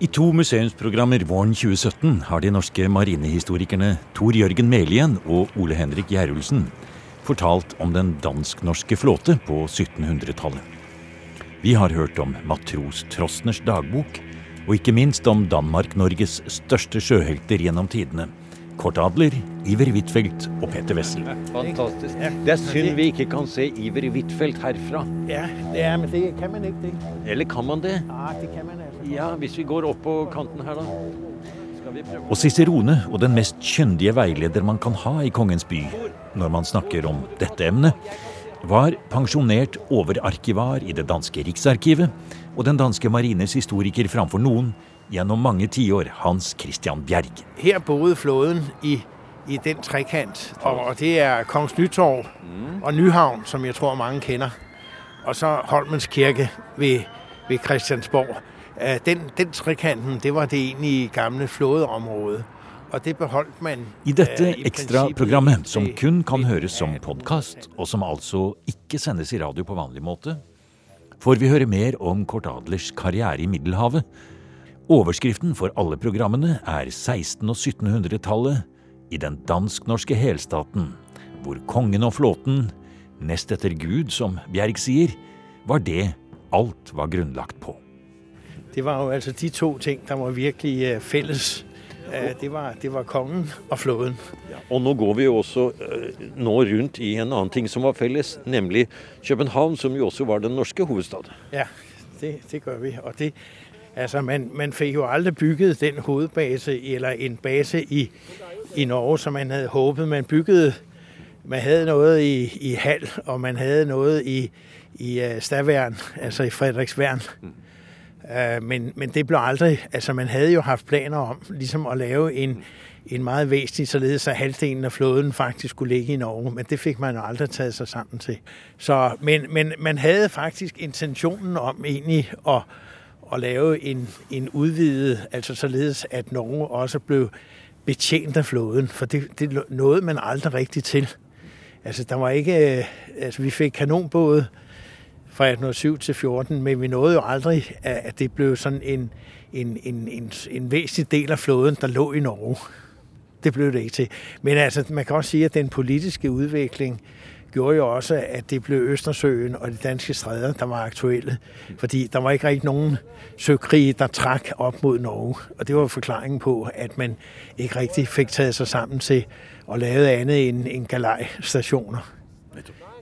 I to museumsprogrammer våren 2017 har de norske marinehistorikerne Tor Jørgen Melien og Ole Henrik Gjerulsen fortalt om den dansk-norske flåte på 1700-tallet. Vi har hørt om matros Trostners dagbok, og ikke minst om Danmark-Norges største sjøhelter gjennom tidene. Kort Adler, Iver Huitfeldt og Peter Wessel. Fantastisk. Det er synd vi ikke kan se Iver Huitfeldt herfra. Ja, det er, men det kan man ikke det. Eller kan man det? Ja, det kan man altså. Ja, hvis vi går opp på kanten her, da. Skal vi prøve? Og Cicerone og den mest kyndige veileder man kan ha i Kongens by når man snakker om dette emnet, var pensjonert overarkivar i det danske riksarkivet og den danske marines historiker framfor noen gjennom mange tiår, Hans Christian Bjerg. Her bodde flåden i, i den trekant, og, og det er Kongens Nytorv og Nyhavn, som jeg tror mange kjenner. Og så Holmens Kirke ved, ved Christiansborg. Øh, Den, den trekanten, det var det egentlig gamle flådeområdet. Og det beholdt man I dette øh, ekstraprogrammet, som kun kan høres som podkast, og som altså ikke sendes i radio på vanlig måte, får vi høre mer om Kort Adlers karriere i Middelhavet. Overskriften for alle programmene er 1600- og 1700-tallet i den dansk-norske helstaten, hvor kongen og flåten, nest etter Gud, som Bjerg sier, var det alt var grunnlagt på. Det var jo altså de to ting, der var virkelig felles. Øh, Det var, det var kongen og flåden. Og nå går vi jo også eh, nå rundt i en annen ting som var felles, nemlig København, som jo også var den norske hovedstad. Ja, det, det gør vi. Og det, altså man, man fikk jo aldri bygget den hovedbase eller en base i, i Norge, som man hadde håpet. Man bygget man hadde noe i, i Hall, og man hadde noe i, i Stavern, altså i Fredriksvern. Uh, men, men det blev aldrig, altså man havde jo haft planer om ligesom at lave en, en meget væsentlig, således at halvdelen af flåden faktisk skulle ligge i Norge, men det fik man jo aldrig taget sig sammen til. Så, men, men man havde faktisk intentionen om egentlig at, at lave en, en udvidet, altså således at Norge også blev betjent af flåden, for det, det nåede man aldrig rigtigt til. Altså der var ikke, øh, altså vi fik kanonbåde fra 1807 til 14, men vi nåede jo aldrig, at det blev sådan en, en, en, en, en væsentlig del af flåden, der lå i Norge. Det blev det ikke til. Men altså, man kan også sige, at den politiske udvikling gjorde jo også, at det blev Østersøen og de danske stræder, der var aktuelle. Fordi der var ikke rigtig nogen søkrige, der trak op mod Norge. Og det var forklaringen på, at man ikke rigtig fik taget sig sammen til at lave andet end, end galejstationer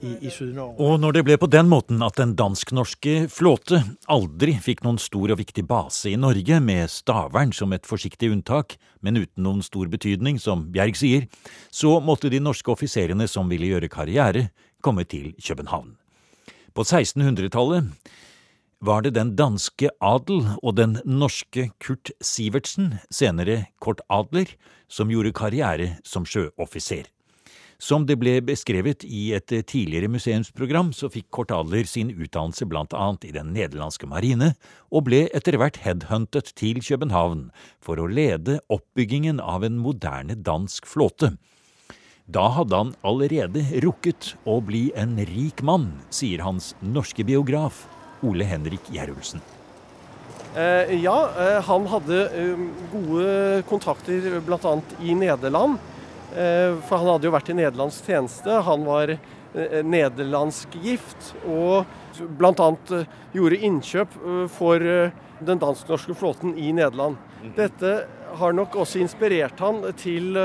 i, i Sydnorge. Og når det ble på den måten at den dansk-norske flåte aldri fikk noen stor og viktig base i Norge, med Stavern som et forsiktig unntak, men uten noen stor betydning, som Bjerg sier, så måtte de norske offiserene som ville gjøre karriere, komme til København. På 1600-tallet var det den danske adel og den norske Kurt Sivertsen, senere Kort Adler, som gjorde karriere som sjøoffiser. Som det ble beskrevet i et tidligere museumsprogram, så fikk Kort Adler sin utdannelse blant annet i den nederlandske marine, og ble etter hvert headhuntet til København for å lede oppbyggingen av en moderne dansk flåte. Da hadde han allerede rukket å bli en rik mann, sier hans norske biograf Ole Henrik Gjerulsen. Eh, ja, eh, han hadde eh, gode kontakter bl.a. i Nederland. Eh, for han hadde jo vært i nederlandsk tjeneste. Han var eh, nederlandsk gift og bl.a. Eh, gjorde innkjøp for den dansk-norske flåten i Nederland. Dette har nok også inspirert han til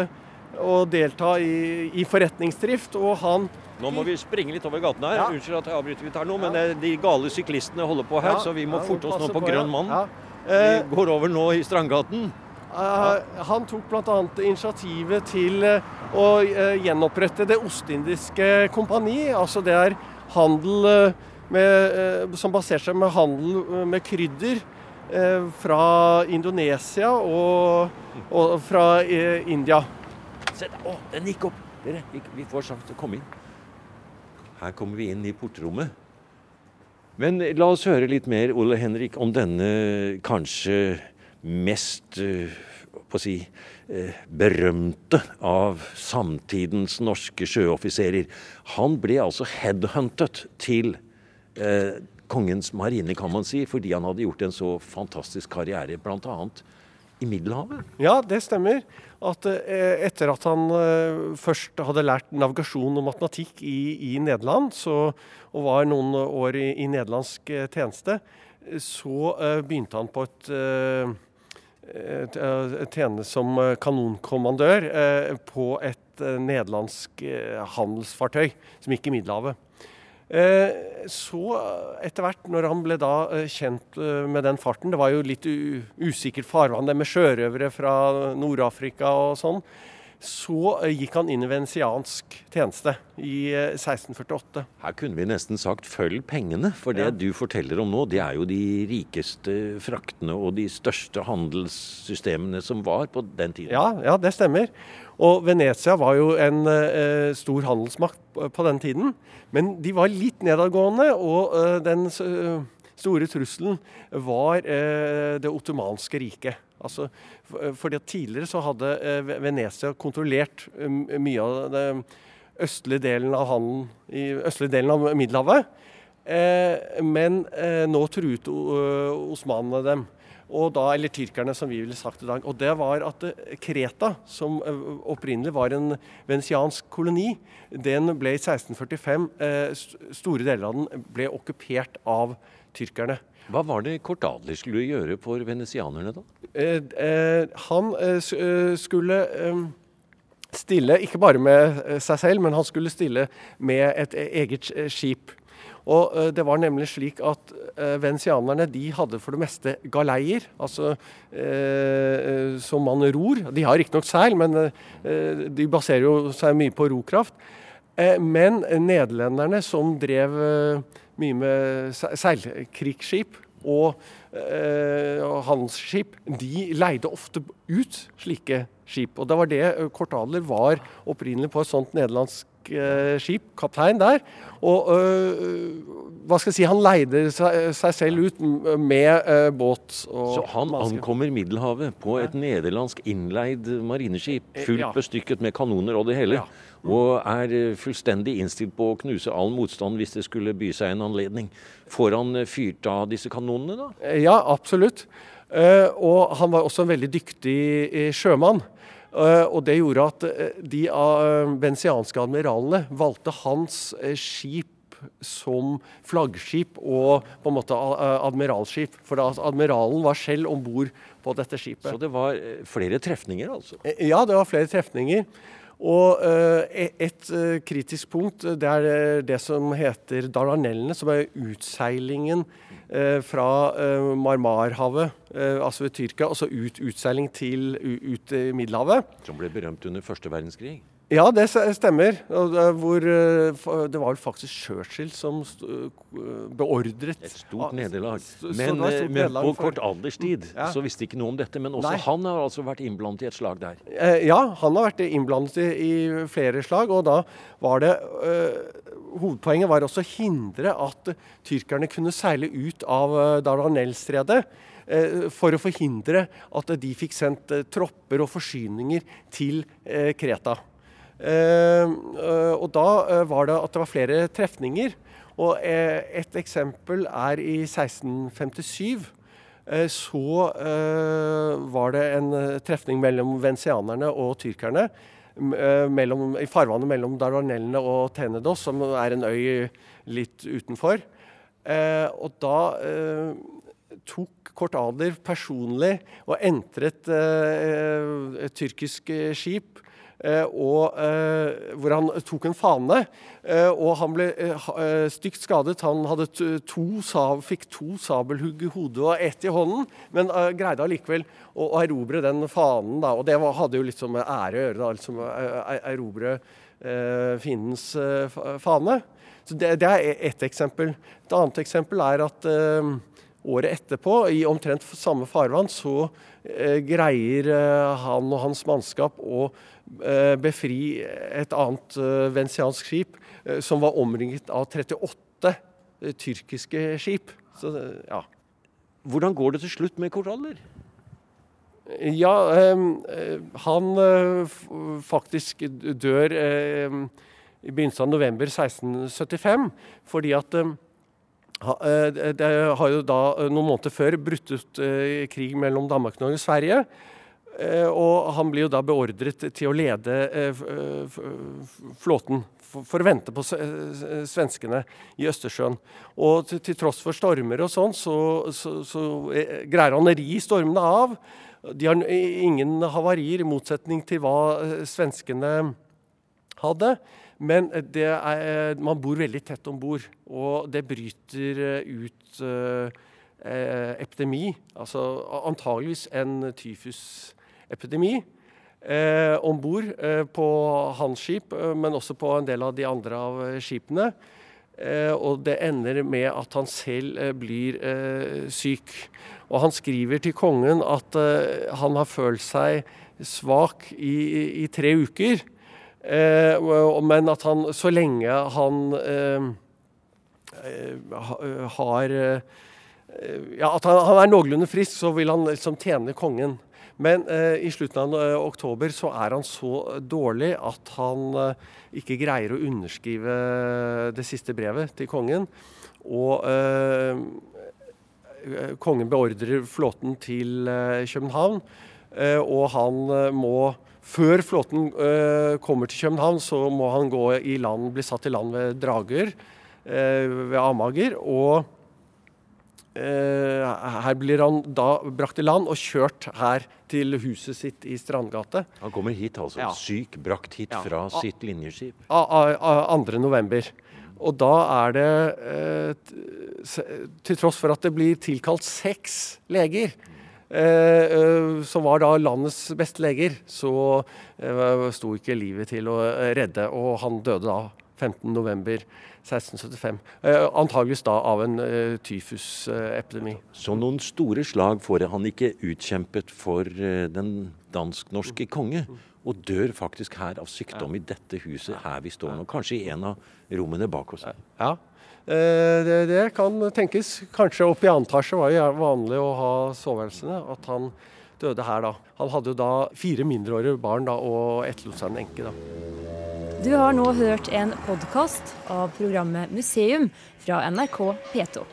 å delta i, i forretningsdrift, og han Nå må vi springe litt over gaten her. Ja. Unnskyld at jeg avbryter litt her nå, men de gale syklistene holder på her, Ja, så vi må forte oss nå på på. Grønn mann. Vi går over nå i Strandgaten. Eh, Han tok bl.a. initiativet til eh, å eh, gjenopprette Det ostindiske kompani. Altså det er handel med, som baserer seg med handel med krydder eh, fra Indonesia og, og fra India. Se der. Å, den gikk opp. Dere, vi, vi får sjanse til å komme inn. Her kommer vi inn i portrommet. Men la oss høre litt mer, Ole Henrik, om denne kanskje mest eh, si, eh, berømte av samtidens norske sjøoffiserer. Han ble altså headhuntet til eh, kongens marine, kan man si, fordi han hadde gjort en så fantastisk karriere, bl.a. i Middelhavet. Ja, det stemmer. At eh, etter at han eh, først hadde lært navigasjon og matematikk i, i Nederland, så, og var noen år i, i nederlandsk eh, tjeneste, så begynte han på et tjene som kanonkommandør eh, på et eh, nederlandsk handelsfartøy som gikk i Middelhavet. Eh, så etter hvert, når han ble da eh, kjent eh, med den farten Det var jo litt usikkert farvann, det med sjørøvere fra Nord-Afrika og sånn. Så gikk han inn i venesiansk tjeneste i 1648. Her kunne vi nesten sagt 'følg pengene', for det ja. du forteller om nå, det er jo de rikeste fraktene og de største handelssystemene som var på den tiden. Ja, ja det stemmer. Og Venezia var jo en eh, stor handelsmakt på den tiden. Men de var litt nedadgående, og eh, den eh, store trusselen var eh, det ottomanske riket. Altså, fordi fordi Tidligere så hadde eh, Venezia kontrollert mye av den østlige delen av handelen i østlige delen av Middelhavet. Eh, men nå truet osmanene dem da, eller tyrkerne, som vi ville sagt i dag. Og det var at eh, Kreta, som eh, opprinnelig var en venetiansk koloni, den ble i 1645 eh, Store deler av den ble okkupert av tyrkerne. Hva var det Kortadler skulle gjøre for venesianerne, da? han skulle stille, ikke bare med seg selv, men han skulle stille med et eget skip. Og Det var nemlig slik at venesianerne de hadde for det meste galeier, altså som man ror. De har riktignok seil, men de baserer jo seg mye på rokraft. Men nederlenderne, som drev mye med seilkrigsskip og handelsskip, de leide ofte ut slike skip. Og det var det kortaler var opprinnelig på et sånt nederlandsk Eh, skip, kaptein der. Og øh, hva skal jeg si, han leide seg, seg selv ut med øh, båt. Så han manske. ankommer Middelhavet på et nederlandsk innleid marineskip, eh, fullt ja. bestykket med kanoner og det hele. Ja. Mm. Og er fullstendig innstilt på å knuse all motstand hvis det skulle by seg en anledning. Får han fyrt av disse kanonene, da? Ja, absolutt. Og han var også en veldig dyktig sjømann. Eh, og Det gjorde at eh, de uh, venesianske admiralene valgte hans skip som flaggskip og på en måte admiralskip. For admiralen var selv om bord på dette skipet. Så det var flere trefninger, altså? Ja, det var flere trefninger. Og e-, et kritisk punkt det er det som heter Dardanellene, som er utseilingen Eh, fra eh, Marmarhavet, eh, altså ved Tyrkia, og så ut utseiling til ut ut Middelhavet. Som ble berømt under første verdenskrig? Ja, det stemmer. Hvor, det var vel faktisk Churchill som beordret Et stort nederlag. Men, men på kort alderstid ja. så visste ikke noe om dette. Men også Nei. han har altså vært innblandet i et slag der? Ja, han har vært innblandet i, flere slag. Og da var det hovedpoenget var også å hindre at tyrkerne kunne seile ut av eh, Dardanellstredet eh, for å forhindre at de fikk sendt eh, tropper og forsyninger til Kreta. Og da var det at det var flere trefninger. Og et eksempel er i 1657. Så var det en trefning mellom vensianerne og tyrkerne Eh, mellom, i farvannet mellom Dardanellene og Tenedos, som er en øy litt utenfor. Eh, og da eh, tok Kort Adler personlig og entret eh, et tyrkisk skip Eh, og, eh, hvor han tok en fane. Eh, og han ble stygt skadet. Han to, fikk to sabelhugg i hodet og ett i hånden, men greide allikevel å, å erobre den fanen. Da. Og det var, hadde jo litt sånn med ære å gjøre, da, liksom, erobre eh, fiendens eh, fane. Så det, det, er ett eksempel. Et annet eksempel er at eh, året etterpå, i omtrent samme farvann, så greier han og hans mannskap å Eh, befri et annet eh, vensiansk skip eh, som var omringet av 38 tyrkiske skip. Så, ja. Hvordan går det til slutt med Kortaller? Ja, han faktisk dør i begynnelsen av november 1675 fordi at Det har jo da noen måneder før brutt ut krig mellom Danmark, og Sverige. Og han blir jo da beordret til å lede flåten for å vente på svenskene i Østersjøen. Og til, til tross for stormer og sånn, så, så, så, greier han å ri stormene av. De har ingen havarier, i motsetning til hva svenskene hadde. Men er, man bor veldig tett om bord, og det bryter ut eh, epidemi. Altså antageligvis en tyfusepidemi eh, om bord eh, på hans skip, eh, men også på en del av de andre av skipene. Eh, og det ender med at han selv eh, blir syk. Og han skriver til kongen at han har følt seg svak i, i tre uker. Eh, men at han så lenge han eh, eh, har ja, At han, han, er noenlunde frisk, så vil han liksom tjene kongen. Men eh, i slutten av eh, oktober så er han så dårlig at han eh, ikke greier å underskrive det siste brevet til kongen. Og kongen beordrer flåten til København, og han må før flåten uh, kommer til København, så må han gå i land, bli satt i land ved Drager uh, ved Amager. Og uh, her blir han da brakt i land og kjørt her til huset sitt i Strandgate. Han kommer hit altså, ja. syk, brakt hit ja. fra a sitt linjeskip? 2.11. Og da er det, til tross for at det blir tilkalt seks leger, Eh, eh, som var da landets beste leger, så eh, sto ikke livet til å redde. Og han døde da 15.11.1675. Eh, antageligvis da av en eh, tyfusepidemi. Så noen store slag får han ikke utkjempet for eh, den dansk-norske konge? Og dør faktisk her av sykdom i dette huset her vi står nå, kanskje i en av rommene bak oss. Ja, Eh, det, det, kan tenkes. Kanskje oppe i annen etasje var det vanlig å ha soveværelsene. At han døde her da. Han hadde jo da fire mindreårige barn da, og etterlot seg en enke. da. Du har nå hørt en podkast av programmet Museum fra NRK P2.